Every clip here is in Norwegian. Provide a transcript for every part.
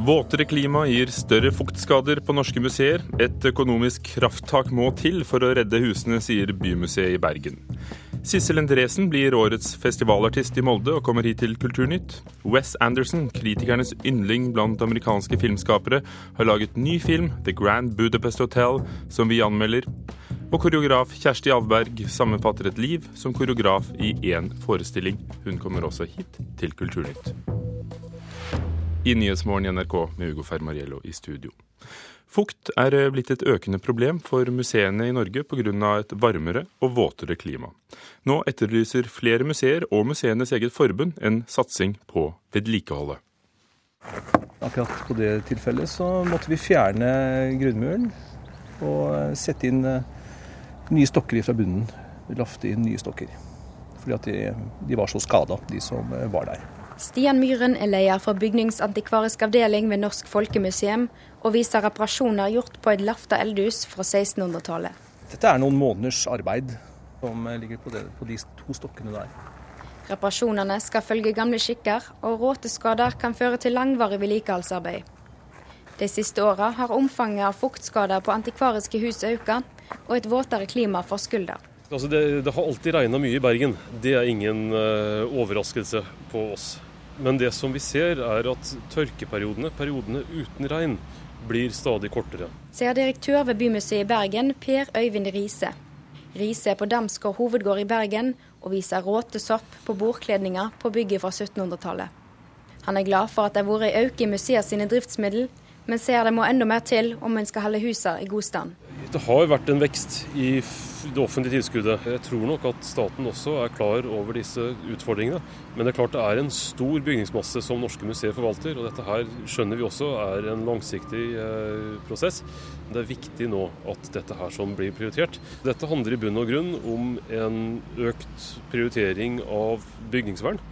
Våtere klima gir større fuktskader på norske museer. Et økonomisk krafttak må til for å redde husene, sier Bymuseet i Bergen. Sissel Endresen blir årets festivalartist i Molde og kommer hit til Kulturnytt. Wes Anderson, kritikernes yndling blant amerikanske filmskapere, har laget ny film, The Grand Budapest Hotel, som vi anmelder. Og koreograf Kjersti Alvberg sammenfatter et liv som koreograf i én forestilling. Hun kommer også hit til Kulturnytt i Nyhetsmorgen i NRK med Hugo Fermariello i studio. Fukt er eh, blitt et økende problem for museene i Norge pga. et varmere og våtere klima. Nå etterlyser flere museer og museenes eget forbund en satsing på vedlikeholdet. Akkurat på det tilfellet så måtte vi fjerne grunnmuren og eh, sette inn eh, nye stokker fra bunnen. Lafte inn nye stokker. Fordi at de, de var så skada, de som var der. Stian Myhren er leder for bygningsantikvarisk avdeling ved Norsk Folkemuseum, og viser reparasjoner gjort på et lafta eldhus fra 1600-tallet. Dette er noen måneders arbeid som ligger på, det, på de to stokkene der. Reparasjonene skal følge gamle skikker, og råteskader kan føre til langvarig vedlikeholdsarbeid. De siste åra har omfanget av fuktskader på antikvariske hus økt, og et våtere klima for skulder. Altså det, det, har alltid regna mye i Bergen. Det er ingen uh, overraskelse på oss. Men det som vi ser, er at tørkeperiodene, periodene uten regn, blir stadig kortere. Sier direktør ved Bymuseet i Bergen, Per Øyvind Riise. Riise er på Damsgård hovedgård i Bergen og viser råtesopp på bordkledninger på bygget fra 1700-tallet. Han er glad for at det har vært en økning i museet sine driftsmiddel, men ser det må enda mer til om en skal holde husene i god stand. Det har vært en vekst i det offentlige tilskuddet. Jeg tror nok at staten også er klar over disse utfordringene. Men det er klart det er en stor bygningsmasse som norske museer forvalter. Og dette her skjønner vi også er en langsiktig eh, prosess. Det er viktig nå at dette her som blir prioritert. Dette handler i bunn og grunn om en økt prioritering av bygningsvern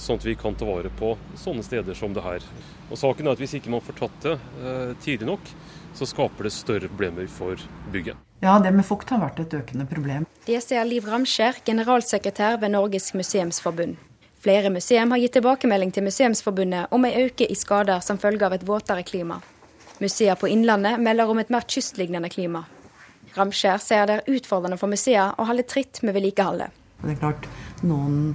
sånn at vi kan ta vare på sånne steder som det her. Og Saken er at hvis ikke man får tatt det eh, tidlig nok, så skaper det større problemer for bygget. Ja, det med fukt har vært et økende problem. Det sier Liv Ramskjær, generalsekretær ved Norges museumsforbund. Flere museum har gitt tilbakemelding til Museumsforbundet om en øke i skader som følge av et våtere klima. Museer på Innlandet melder om et mer kystlignende klima. Ramskjær sier det er utfordrende for museer å holde tritt med vedlikeholdet. Det er klart, noen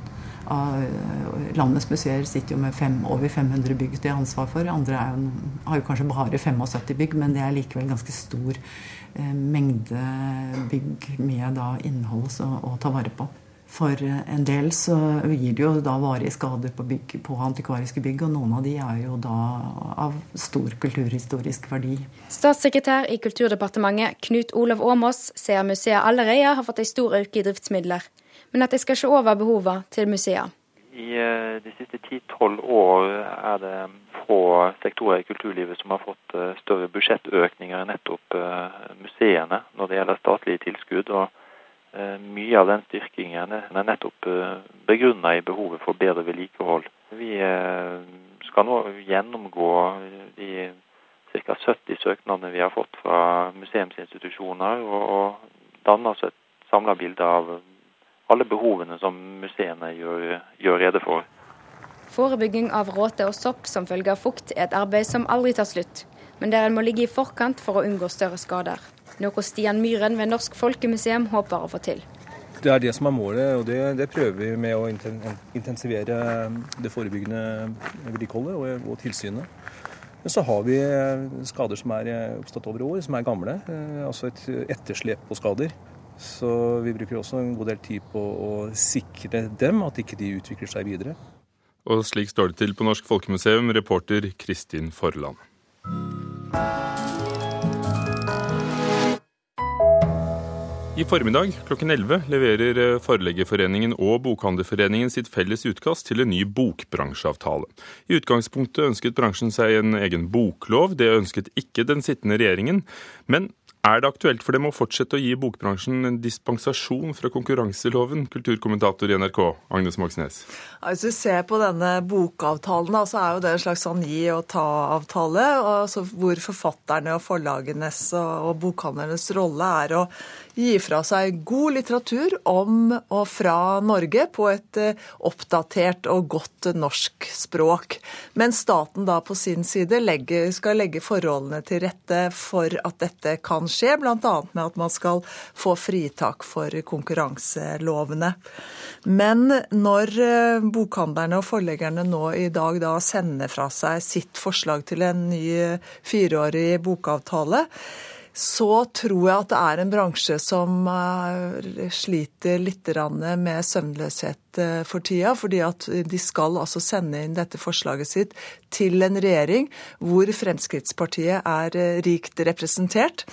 av eh, landets museer sitter jo med fem, over 500 bygg de har ansvar for. Andre jo, har jo kanskje bare 75 bygg, men det er likevel ganske stor eh, mengde bygg med da, innhold å, å ta vare på. For en del så gir det jo da varige skader på, bygg, på, antikvariske bygg, og noen av de er jo da av stor kulturhistorisk verdi. Statssekretær i Kulturdepartementet Knut Olav Åmås ser museet allerede har fått en stor økning i driftsmidler men at de skal se over behovene til museene. I eh, de siste ti-tolv år er det få sektorer i kulturlivet som har fått eh, større budsjettøkninger enn nettopp eh, museene når det gjelder statlige tilskudd. og Mye av den styrkingen er nettopp begrunnet i behovet for bedre vedlikehold. Vi skal nå gjennomgå de ca. 70 søknadene vi har fått fra museumsinstitusjoner, og danne oss et samla bilde av alle behovene som museene gjør, gjør rede for. Forebygging av råte og sopp som følge av fukt er et arbeid som aldri tar slutt, men der en må ligge i forkant for å unngå større skader. Noe Stian Myhren ved Norsk Folkemuseum håper å få til. Det er det som er målet, og det, det prøver vi med å intensivere det forebyggende vedlikeholdet og, og tilsynet. Men så har vi skader som er oppstått over år, som er gamle. Eh, altså et etterslep på skader. Så vi bruker også en god del tid på å sikre dem, at ikke de utvikler seg videre. Og slik står det til på Norsk Folkemuseum, reporter Kristin Forland. I formiddag klokken 11 leverer eh, Forleggerforeningen og Bokhandlerforeningen sitt felles utkast til en ny bokbransjeavtale. I utgangspunktet ønsket bransjen seg en egen boklov, det ønsket ikke den sittende regjeringen. Men er det aktuelt for dem å fortsette å gi bokbransjen en dispensasjon fra konkurranseloven, kulturkommentator i NRK, Agnes Moxnes? Hvis du ser på denne bokavtalen, så er jo det en slags sånn gi og ta-avtale. hvor forfatterne og forlagenes og bokhandlernes rolle er å gi fra seg god litteratur om og fra Norge på et eh, oppdatert og godt norsk språk. Men staten da på sin side legger, skal legge forholdene til rette for at dette kan skje, bl.a. med at man skal få fritak for konkurranselovene. Men når eh, bokhandlerne og forleggerne nå i dag da sender fra seg sitt forslag til en ny fireårig bokavtale, så tror jeg at det er en bransje som eh, sliter litt med søvnløshet Eh, for tida, fordi at de skal altså sende inn dette forslaget sitt til en regjering hvor Fremskrittspartiet er eh, rikt representert.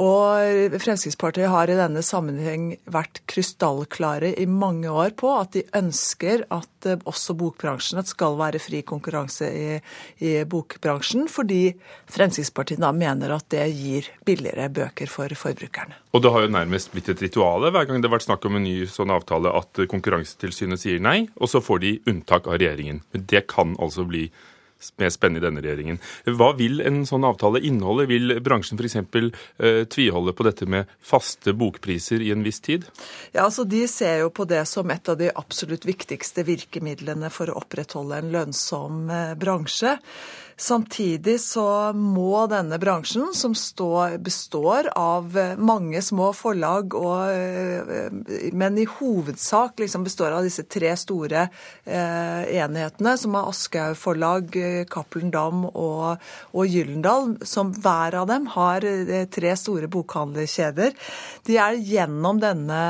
Og Fremskrittspartiet har i denne sammenheng vært krystallklare i mange år på at de ønsker at eh, også bokbransjen skal være fri konkurranse i, i bokbransjen, fordi Fremskrittspartiet da mener at det gir billigere bøker for forbrukerne. Og det har jo nærmest blitt et rituale hver gang det har vært snakk om en ny sånn avtale at Konkurransetilsynet sier nei, og så får de unntak av regjeringen. Men det kan altså bli mer spennende i denne regjeringen. Hva vil en sånn avtale inneholde? Vil bransjen f.eks. Eh, tviholde på dette med faste bokpriser i en viss tid? Ja, altså De ser jo på det som et av de absolutt viktigste virkemidlene for å opprettholde en lønnsom eh, bransje. Samtidig så må denne bransjen, som står, består av mange små forlag, og, eh, men i hovedsak liksom består av disse tre store eh, enhetene, som er Aschehoug forlag, eh, Cappelen Dam og, og Gyllendal, som hver av dem har eh, tre store bokhandlerkjeder. De er gjennom denne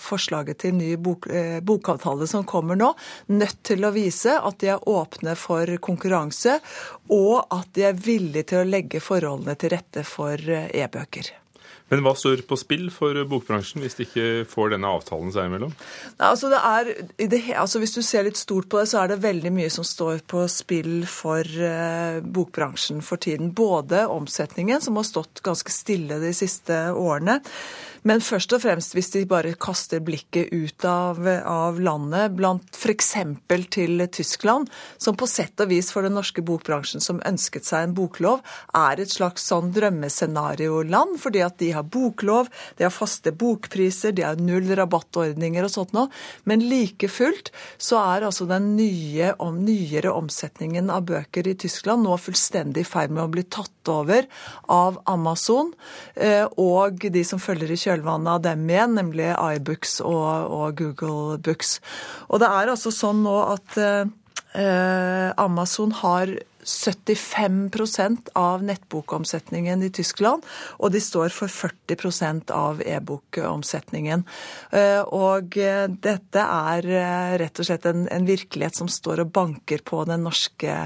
forslaget til ny bok, bokavtale som kommer nå, nødt til å vise at de er åpne for konkurranse konkurranse, og at de er villige til å legge forholdene til rette for eh, e-bøker. Men hva står på spill for bokbransjen hvis de ikke får denne avtalen seg imellom? Altså er, det, altså hvis du ser litt stort på det, så er det veldig mye som står på spill for uh, bokbransjen for tiden. Både omsetningen, som har stått ganske stille de siste årene. Men først og fremst hvis de bare kaster blikket ut av, av landet, blant f.eks. til Tyskland, som på sett og vis for den norske bokbransjen som ønsket seg en boklov, er et slags sånn drømmescenarioland, fordi at de har boklov, de har faste bokpriser, de har null rabattordninger og sånt noe. Men like fullt så er altså den nye, om, nyere omsetningen av bøker i Tyskland nå fullstendig i ferd med å bli tatt over av Amazon eh, og de som følger i kjølvannet av dem igjen, nemlig iBooks og, og Google Books. Og det er altså sånn nå at eh, Amazon har 75% av nettbokomsetningen i Tyskland, og de står for 40% av e-bokomsetningen. Eh, og eh, dette er eh, rett og slett en, en virkelighet som står og banker på den norske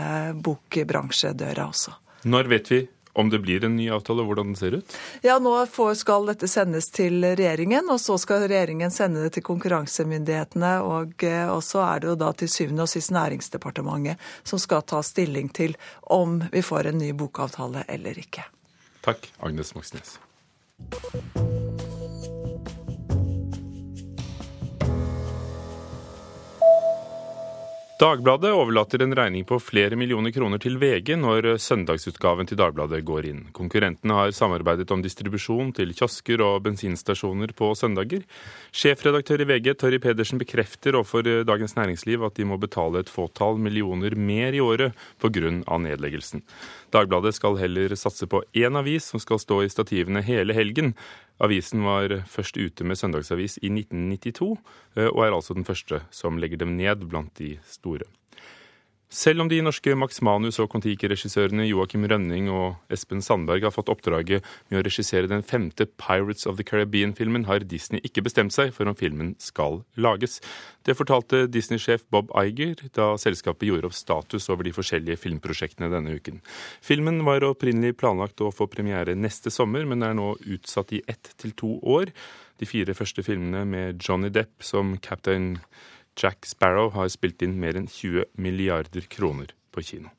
bokbransjedøra også. Når vet vi om det blir en ny avtale, hvordan den ser ut? Ja, Nå skal dette sendes til regjeringen, og så skal regjeringen sende det til konkurransemyndighetene. Og, eh, og så er det jo da til syvende og sist Næringsdepartementet som skal ta stilling til om vi får en ny bokavtale eller ikke. Takk, Agnes Moxnes. Dagbladet overlater en regning på flere millioner kroner til VG når søndagsutgaven til Dagbladet går inn. Konkurrentene har samarbeidet om distribusjon til kiosker og bensinstasjoner på søndager. Sjefredaktør i VG, Torry Pedersen, bekrefter overfor Dagens Næringsliv at de må betale et fåtall millioner mer i året pga. nedleggelsen. Dagbladet skal heller satse på én avis som skal stå i stativene hele helgen. Avisen var først ute med søndagsavis i 1992, eh, og er altså den første som legger dem ned blant de store. Selv om de norske Max Manus og Kon-Tiki-regissørene Joakim Rønning og Espen Sandberg har fått oppdraget med å regissere den femte Pirates of the Caribbean-filmen, har Disney ikke bestemt seg for om filmen skal lages. Det fortalte Disney-sjef Bob Iger da selskapet gjorde opp status over de forskjellige filmprosjektene denne uken. Filmen var opprinnelig planlagt å få premiere neste sommer, men er nå utsatt i ett til to år. De fire første filmene med Johnny Depp som Captain Jack Sparrow har spilt inn mer enn 20 milliarder kroner på kino.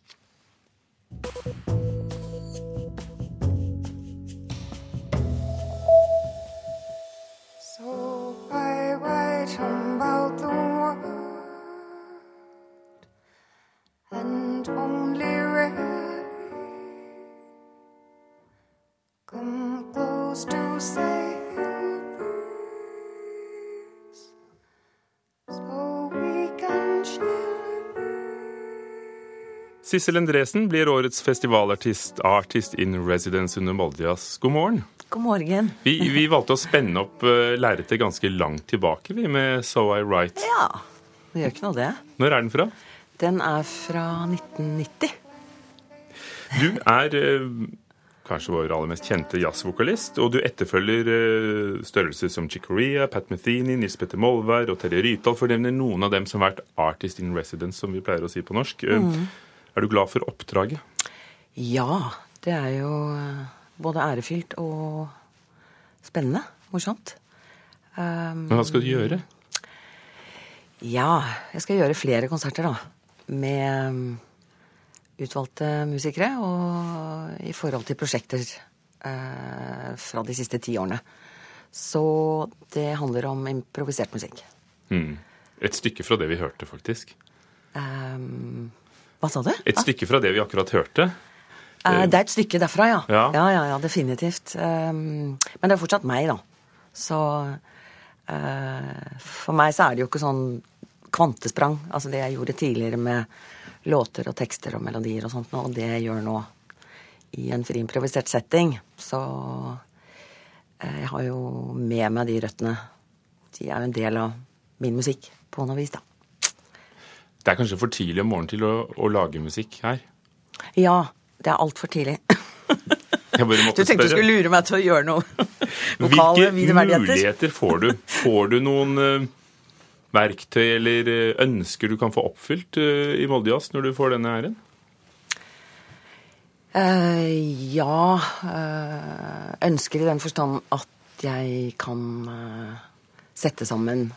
Sissel Endresen blir årets festivalartist, Artist in Residence under Moldejazz. God morgen. God morgen. Vi, vi valgte å spenne opp uh, lerretet ganske langt tilbake, vi, med So I Write. Ja, det gjør ikke noe, det. Når er den fra? Den er fra 1990. Du er uh, kanskje vår aller mest kjente jazzvokalist, og du etterfølger uh, størrelser som Chick Corea, Pat Metheny, Nils Petter Molvær og Terje Rytdal, for å nevne noen av dem som har vært artist in residence, som vi pleier å si på norsk. Mm. Er du glad for oppdraget? Ja, det er jo både ærefylt og spennende. Morsomt. Um, Men hva skal du gjøre? Ja, jeg skal gjøre flere konserter, da. Med utvalgte musikere, og i forhold til prosjekter eh, fra de siste ti årene. Så det handler om improvisert musikk. Mm. Et stykke fra det vi hørte, faktisk. Um, hva sa du? Et stykke fra det vi akkurat hørte. Uh, det er et stykke derfra, ja. Ja, ja, ja, ja definitivt. Um, men det er fortsatt meg, da. Så uh, for meg så er det jo ikke sånn kvantesprang. Altså det jeg gjorde tidligere med låter og tekster og melodier og sånt, nå, og det jeg gjør nå i en friimprovisert setting. Så uh, jeg har jo med meg de røttene. De er jo en del av min musikk på noe vis, da. Det er kanskje for tidlig om morgenen til å, å lage musikk her? Ja, det er altfor tidlig. du tenkte spørre. du skulle lure meg til å gjøre noe lokale Hvilke muligheter får du? Får du noen uh, verktøy eller uh, ønsker du kan få oppfylt uh, i Moldejazz når du får denne æren? ja Ønsker i den forstand at jeg kan sette sammen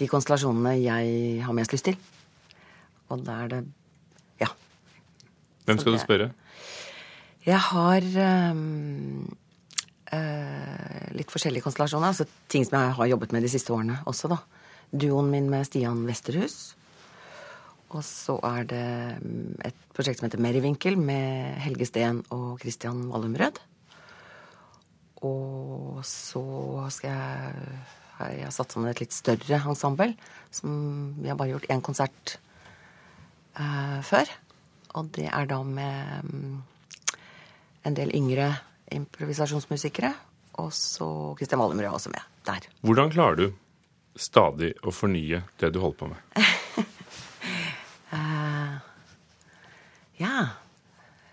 de konstellasjonene jeg har mest lyst til. Og da er det Ja. Hvem skal du spørre? Jeg har um, uh, litt forskjellige konstellasjoner. Altså ting som jeg har jobbet med de siste årene også, da. Duoen min med Stian Westerhus. Og så er det et prosjekt som heter Merrivinkel, med Helge Steen og Christian Wallumrød. Og så skal jeg Jeg har satt sammen et litt større ensemble. Som vi har bare gjort én konsert før. Og det er da med um, en del yngre improvisasjonsmusikere. Og så Kristian Wallemrød er også med der. Hvordan klarer du stadig å fornye det du holder på med? uh, ja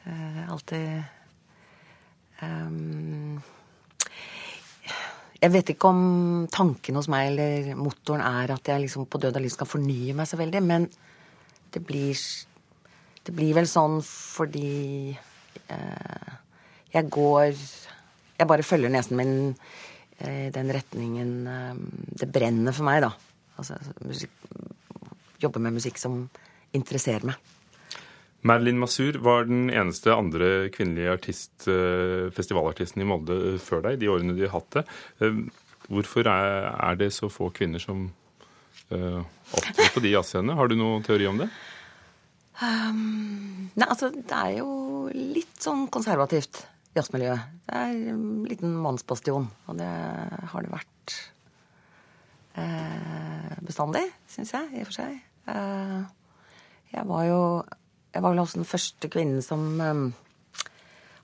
uh, Alltid um, Jeg vet ikke om tanken hos meg eller motoren er at jeg liksom på død og liv skal fornye meg så veldig, men det blir, det blir vel sånn fordi eh, jeg går Jeg bare følger nesen min i den retningen det brenner for meg, da. Altså musikk, jobbe med musikk som interesserer meg. Marilyn Masur var den eneste andre kvinnelige artist, festivalartisten i Molde før deg, de årene de hatt det. Hvorfor er det så få kvinner som opptrer på de jazzscenene? Har du noen teori om det? Um, nei, altså det er jo litt sånn konservativt jazzmiljø. Det er en liten mannsbastion, og det har det vært eh, bestandig, syns jeg, i og for seg. Eh, jeg var jo Jeg var vel også den første kvinnen som eh,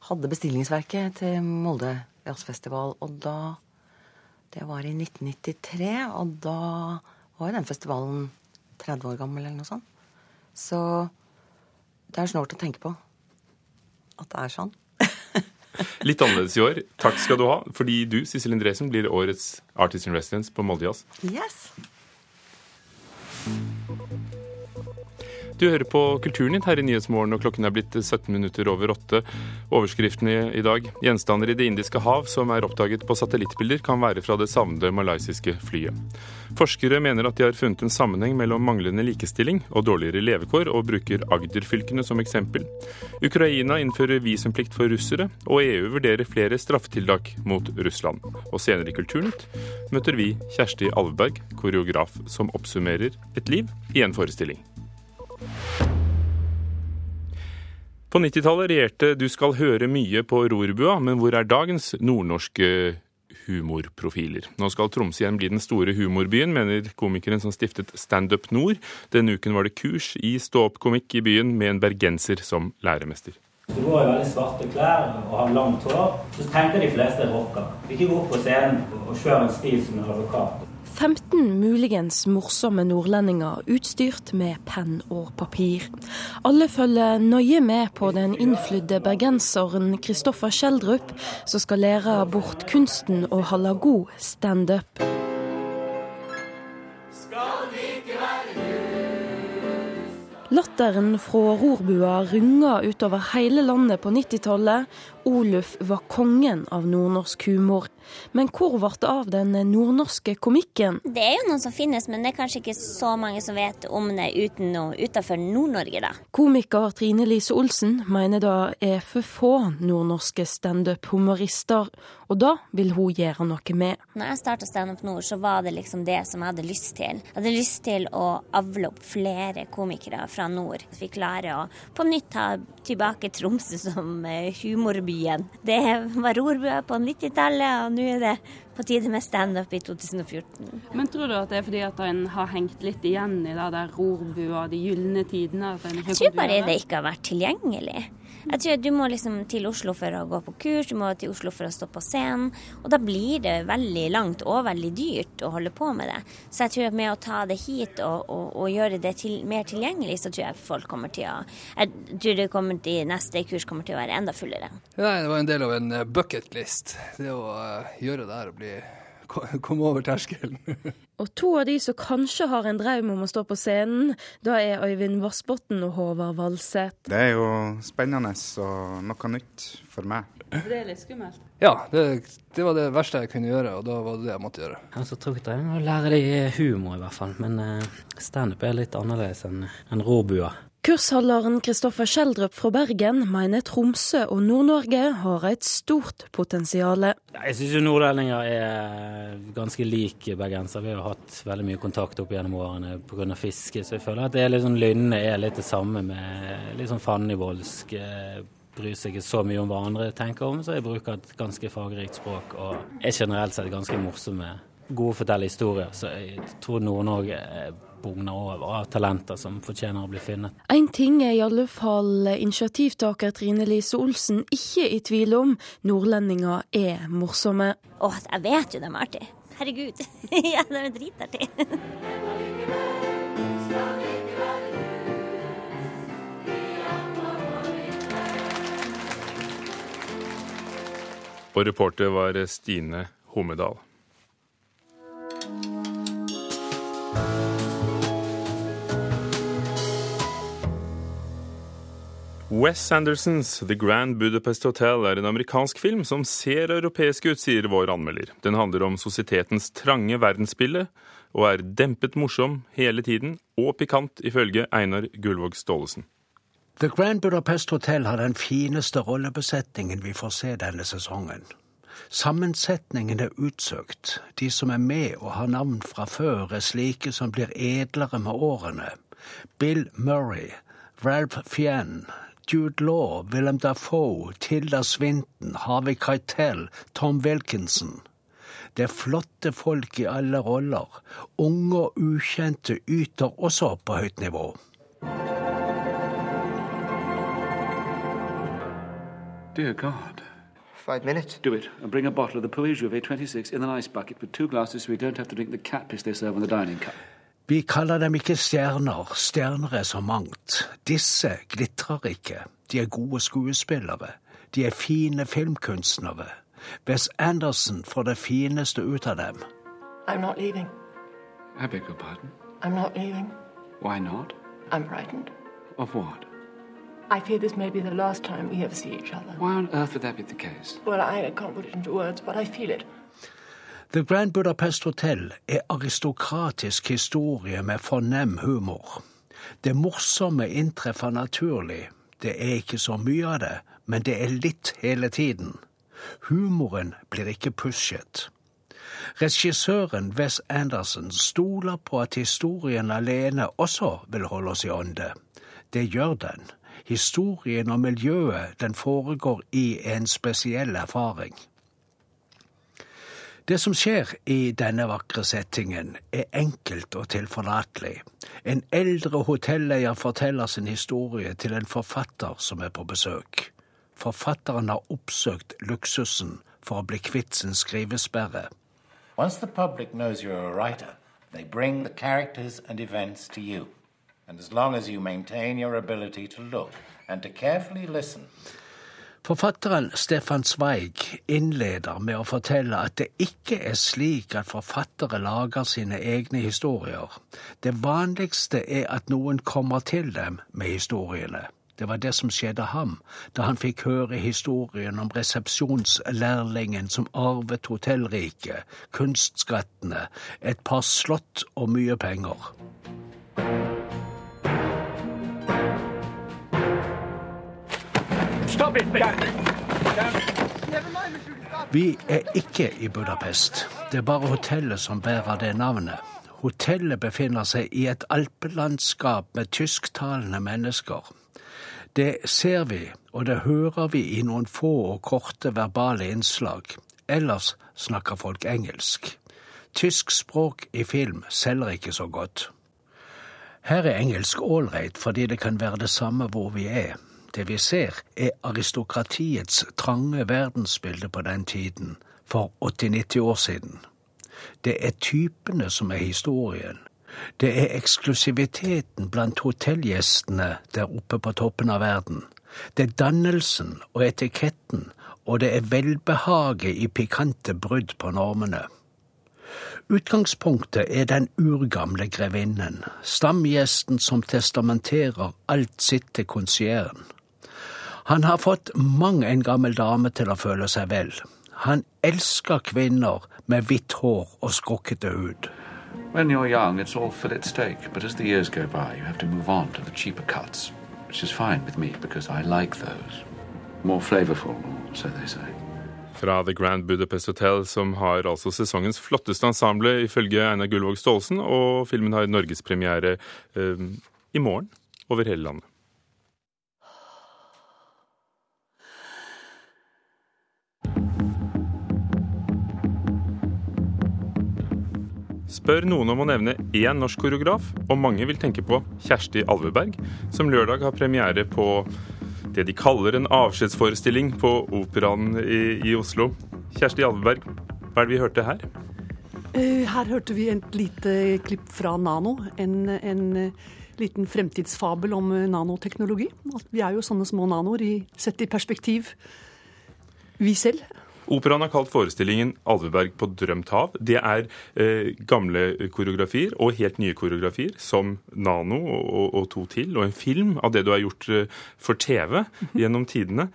hadde bestillingsverket til Molde jazzfestival, og da Det var i 1993, og da var jo den festivalen 30 år gammel, eller noe sånt. Så det er snålt å tenke på at det er sånn. Litt annerledes i år. Takk skal du ha, fordi du, Sissel Endresen, blir årets Artist in Residence på Moldejazz. Yes. Du hører på Kulturnytt her i Nyhetsmorgen, og klokken er blitt 17 minutter over åtte. Overskriftene i dag. Gjenstander i Det indiske hav som er oppdaget på satellittbilder, kan være fra det savnede malaysiske flyet. Forskere mener at de har funnet en sammenheng mellom manglende likestilling og dårligere levekår, og bruker Agder-fylkene som eksempel. Ukraina innfører visumplikt for russere, og EU vurderer flere straffetiltak mot Russland. Og senere i Kulturnytt møter vi Kjersti Alveberg, koreograf som oppsummerer et liv i en forestilling. På 90-tallet regjerte Du skal høre mye på rorbua, men hvor er dagens nordnorske humorprofiler. Nå skal Tromsø igjen bli den store humorbyen, mener komikeren som stiftet Standup Nord. Denne uken var det kurs i ståoppkomikk i byen med en bergenser som læremester. Du går i veldig svarte klær og har langt hår, så tenker de fleste rocker. Ikke gå opp på scenen og kjører en stil som en advokat. 15 muligens morsomme nordlendinger utstyrt med penn og papir. Alle følger nøye med på den innflydde bergenseren Kristoffer Schjelderup, som skal lære bort kunsten å holde god standup. Latteren fra rorbua runga utover hele landet på 90-tallet. Oluf var kongen av nordnorsk humor. Men hvor ble det av den nordnorske komikken? Det er jo noen som finnes, men det er kanskje ikke så mange som vet om det uten og utenfor Nord-Norge, da. Komiker Trine Lise Olsen mener det er for få nordnorske standup-humorister, og da vil hun gjøre noe med. Når jeg starta Standup Nord, så var det liksom det som jeg hadde lyst til. Jeg hadde lyst til å avle opp flere komikere fra nord. Så vi klarer å på nytt ta tilbake Tromsø som eh, humorbyen. Det var rorbua på 90-tallet, og nå er det på tide med standup i 2014. Men tror du at det er fordi at en har hengt litt igjen i det der rorbua, de gylne tidene? jeg tror bare det ikke har vært tilgjengelig. Jeg tror Du må liksom til Oslo for å gå på kurs, du må til Oslo for å stå på scenen. Og da blir det veldig langt og veldig dyrt å holde på med det. Så jeg tror at med å ta det hit og, og, og gjøre det til, mer tilgjengelig, så tror jeg folk kommer til å Jeg tror det kommer til, neste kurs kommer til å være enda fullere. Ja, det var en del av en eh, bucketlist. Det å uh, gjøre det her og bli komme over terskelen. og to av de som kanskje har en drøm om å stå på scenen, da er Øyvind Vassbotn og Håvard Valseth. Det er jo spennende og noe nytt for meg. Det er litt skummelt? Ja, det, det, var det verste jeg kunne gjøre, og da var det det jeg måtte gjøre. Altså, Trygt er å lære deg humor, i hvert fall. Men uh, standup er litt annerledes enn en rorbua. Kursholderen Kristoffer Schjelderup fra Bergen mener Tromsø og Nord-Norge har et stort potensial. Jeg syns nordlendinger er ganske like bergensere. Vi har hatt veldig mye kontakt opp gjennom årene pga. fiske, så jeg føler at det er sånn lynne er litt det samme med litt sånn fannivoldsk Eh, bryr seg ikke så mye om hva andre tenker om, så jeg bruker et ganske fagrikt språk og er generelt sett ganske morsomme. Gode å fortelle historier, så jeg tror Nord-Norge bugner over av talenter som fortjener å bli funnet. En ting er i alle fall initiativtaker Trine Lise Olsen ikke i tvil om. Nordlendinger er morsomme. Å, jeg vet jo de er artige. Herregud. ja, de er dritartige. Og reporter var Stine Homedal. Wes Andersons The Grand Budapest Hotel er en amerikansk film som ser europeisk ut, sier vår anmelder. Den handler om sosietetens trange verdensbilde, og er dempet morsom hele tiden, og pikant, ifølge Einar Gullvåg Staalesen. The Grand Budapest Hotel har den fineste rollebesetningen vi får se denne sesongen. Sammensetningen er utsøkt. De som er med og har navn fra før, er slike som blir edlere med årene. Bill Murray, Ralph Fiennes, Jude Law, Willem Dafoe, Tilda Swinton, Harvey Keitel, Tom Wilkinson. Det er flotte folk i alle roller. Unge og ukjente yter også på høyt nivå. Dear God. Five minutes. Do it. And bring a bottle of the Paris Jouvet 26 in an ice bucket with two glasses so we don't have to drink the cat piss they serve on the dining car. Vi kaller dem ikke stjerner, stjerner er så mangt. Disse glitrer ikke. De er gode skuespillere. De er fine filmkunstnere. Wes Anderson får det fineste ut av dem. I'm not leaving. I beg your pardon? I'm not leaving. Why not? I'm frightened. Of what? I fear this may be the last time we ever see each other. Why on earth would that be the case? Well, I can't put it into words, but I feel it. The Grand Budapest Hotel er aristokratisk historie med fornem humor. Det morsomme inntreffer naturlig. Det er ikke så mye av det, men det er litt hele tiden. Humoren blir ikke pushet. Regissøren Wes Anderson stoler på at historien alene også vil holde oss i ånde. Det gjør den. Historien og miljøet den foregår i en spesiell erfaring. Det som skjer i denne vakre settingen, er enkelt og tilforlatelig. En eldre hotelleier forteller sin historie til en forfatter som er på besøk. Forfatteren har oppsøkt luksusen for å bli kvitt sin skrivesperre. Once the public knows you're a writer, they bring the characters and events to you. And as long as you maintain your ability to look and to carefully listen, Forfatteren Stefan Zweig innleder med å fortelle at det ikke er slik at forfattere lager sine egne historier. Det vanligste er at noen kommer til dem med historiene. Det var det som skjedde ham da han fikk høre historien om resepsjonslærlingen som arvet hotellriket, kunstskattene, et par slott og mye penger. Vi er ikke i Budapest. Det er bare hotellet som bærer det navnet. Hotellet befinner seg i et alpelandskap med tysktalende mennesker. Det ser vi, og det hører vi i noen få og korte verbale innslag. Ellers snakker folk engelsk. Tysk språk i film selger ikke så godt. Her er engelsk ålreit fordi det kan være det samme hvor vi er. Det vi ser, er aristokratiets trange verdensbilde på den tiden, for 80-90 år siden. Det er typene som er historien. Det er eksklusiviteten blant hotellgjestene der oppe på toppen av verden. Det er dannelsen og etiketten, og det er velbehaget i pikante brudd på normene. Utgangspunktet er den urgamle grevinnen, stamgjesten som testamenterer alt sitt til konsierren. Han har fått mang en gammel dame til å føle seg vel. Han elsker kvinner med hvitt hår og skrukkete hud. When you're young, it's all fillet steak, but as the years go by, you have to move on to the cheaper cuts, which is fine with me because I like those. More flavorful, so they say. Fra The Grand Budapest Hotel, som har altså sesongens flotteste ensemble, ifølge Einar Gullvåg Staalesen, og filmen har norgespremiere eh, i morgen over hele landet. Spør noen om å nevne én norsk koreograf, og mange vil tenke på Kjersti Alveberg, som lørdag har premiere på det de kaller en avskjedsforestilling på Operaen i, i Oslo. Kjersti Alveberg, hva er det vi hørte her? Eh, Her hørte vi et lite klipp fra Nano. En, en eh, liten fremtidsfabel om eh, nanoteknologi. At vi er jo sånne små nanoer sett i perspektiv, vi selv. Operaen har kalt forestillingen 'Alveberg på drømt hav'. Det er eh, gamle koreografier og helt nye koreografier, som 'Nano' og, og, to til, og en film av det du har gjort eh, for TV gjennom tidene.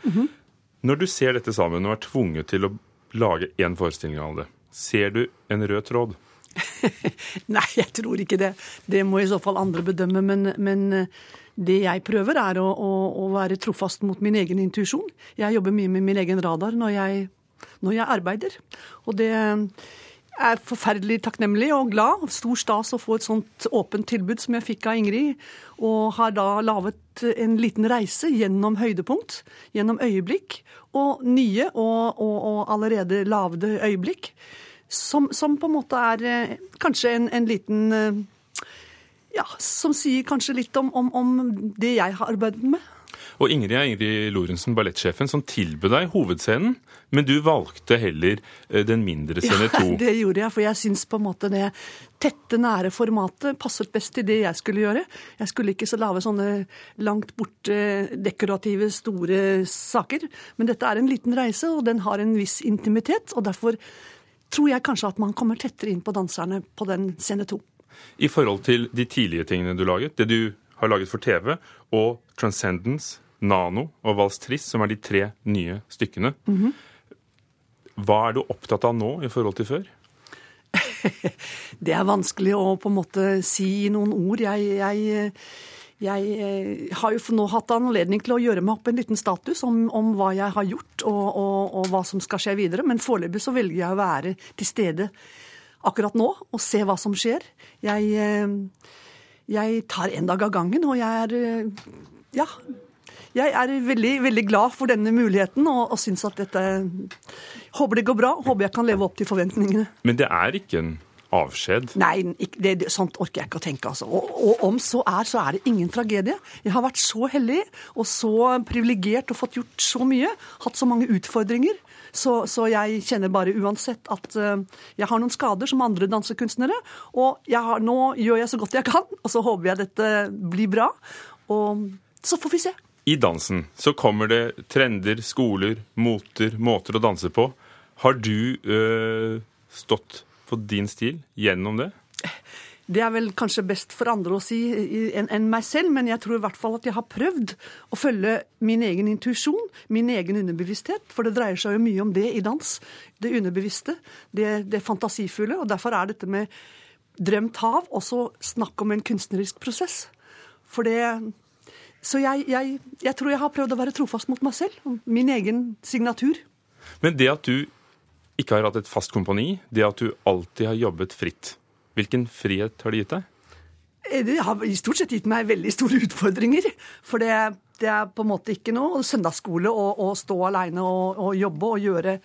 Når du ser dette sammen og er tvunget til å lage én forestilling av det, ser du en rød tråd? Nei, jeg tror ikke det. Det må i så fall andre bedømme. Men, men eh, det jeg prøver, er å, å, å være trofast mot min egen intuisjon. Jeg jobber mye med min egen radar når jeg, når jeg arbeider. Og det er forferdelig takknemlig og glad. Stor stas å få et sånt åpent tilbud som jeg fikk av Ingrid. Og har da laget en liten reise gjennom høydepunkt, gjennom øyeblikk, og nye og, og, og allerede lavede øyeblikk. Som, som, på en måte er eh, kanskje en, en liten eh, Ja, som sier kanskje litt om, om, om det jeg har arbeidet med. Og Ingrid er Ingrid Lorentzen, ballettsjefen, som tilbød deg hovedscenen, men du valgte heller eh, den mindre scene to. Ja, det gjorde jeg, for jeg syns på en måte det tette, nære formatet passet best til det jeg skulle gjøre. Jeg skulle ikke så lage sånne langt borte, dekorative, store saker. Men dette er en liten reise, og den har en viss intimitet, og derfor tror jeg kanskje at man kommer tettere inn på danserne på den scene to. I forhold til de tidlige tingene du laget, det du har laget for TV, og Transcendence, Nano og Vals Triss, som er de tre nye stykkene. Mhm. Hva er du opptatt av nå i forhold til før? Det er vanskelig å på en måte si i noen ord. Jeg, jeg, jeg eh, har jo nå hatt anledning til å gjøre meg opp en liten status om, om hva jeg har gjort og, og, og, hva som skal skje videre, men foreløpig så velger jeg å være til stede akkurat nå og se hva som skjer. Jeg, eh, jeg tar en dag av gangen, og jeg er eh, Ja. Jeg er veldig, veldig glad for denne muligheten og, og syns at dette Håper det går bra. Håper jeg kan leve opp til forventningene. Men det er ikke en avskjed? Nei, det, det, sånt orker jeg ikke å tenke. Altså. Og, og, om så er, så er det ingen tragedie. Jeg har vært så heldig og så privilegert og fått gjort så mye. Hatt så mange utfordringer. Så, så, jeg kjenner bare uansett at uh, jeg har noen skader som andre dansekunstnere. Og har, nå gjør jeg så godt jeg kan, og så håper jeg dette blir bra. Og så får vi se. I dansen så kommer det trender, skoler, moter, måter å danse på. Har du øh, stått på din stil gjennom det? Det er vel kanskje best for andre å si enn en meg selv, men jeg tror i hvert fall at jeg har prøvd å følge min egen intuisjon, min egen underbevissthet. For det dreier seg jo mye om det i dans. Det underbevisste, det, det fantasifulle. Og derfor er dette med drømt hav også snakk om en kunstnerisk prosess. For det Så jeg, jeg, jeg tror jeg har prøvd å være trofast mot meg selv, min egen signatur. Men det at du ikke har hatt et fast kompani, det at du alltid har jobbet fritt, hvilken frihet har det gitt deg? Eh, det har i stort sett gitt meg veldig store utfordringer. For det, det er på en måte ikke noe søndagsskole å, å stå aleine og, og, jobbe og gjøre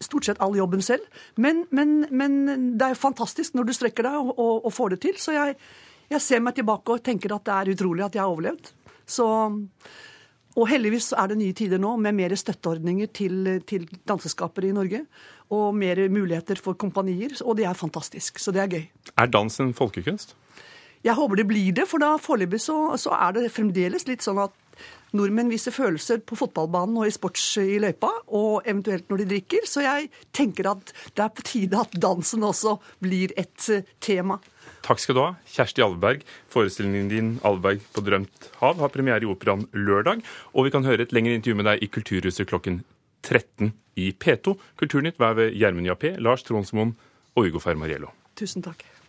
stort sett all jobben selv. Men, men, men det er jo fantastisk når du strekker deg og, og, og får det til. Så jeg, jeg, ser meg tilbake og tenker at det er utrolig at jeg har overlevd. Så, og heldigvis er det nye tider nå med mer støtteordninger til, til danseskapere i Norge og mer muligheter for kompanier, og det er fantastisk. Så det er gøy. Er dans en folkekunst? Jeg håper det blir det, for da foreløpig så, så, er det fremdeles litt sånn at nordmenn viser følelser på fotballbanen og i sports i løypa, og eventuelt når de drikker. Så jeg tenker at det er på tide at dansen også blir et eh, tema. Takk skal du ha, Kjersti Alveberg. Forestillingen din 'Alveberg på drømt hav' har premiere i Operaen lørdag, og vi kan høre et lengre intervju med deg i Kulturhuset klokken 13 i P2. Kulturnytt hver ved Gjermund Jappé, Lars Tronsmoen og Ugo Fermariello. Tusen takk.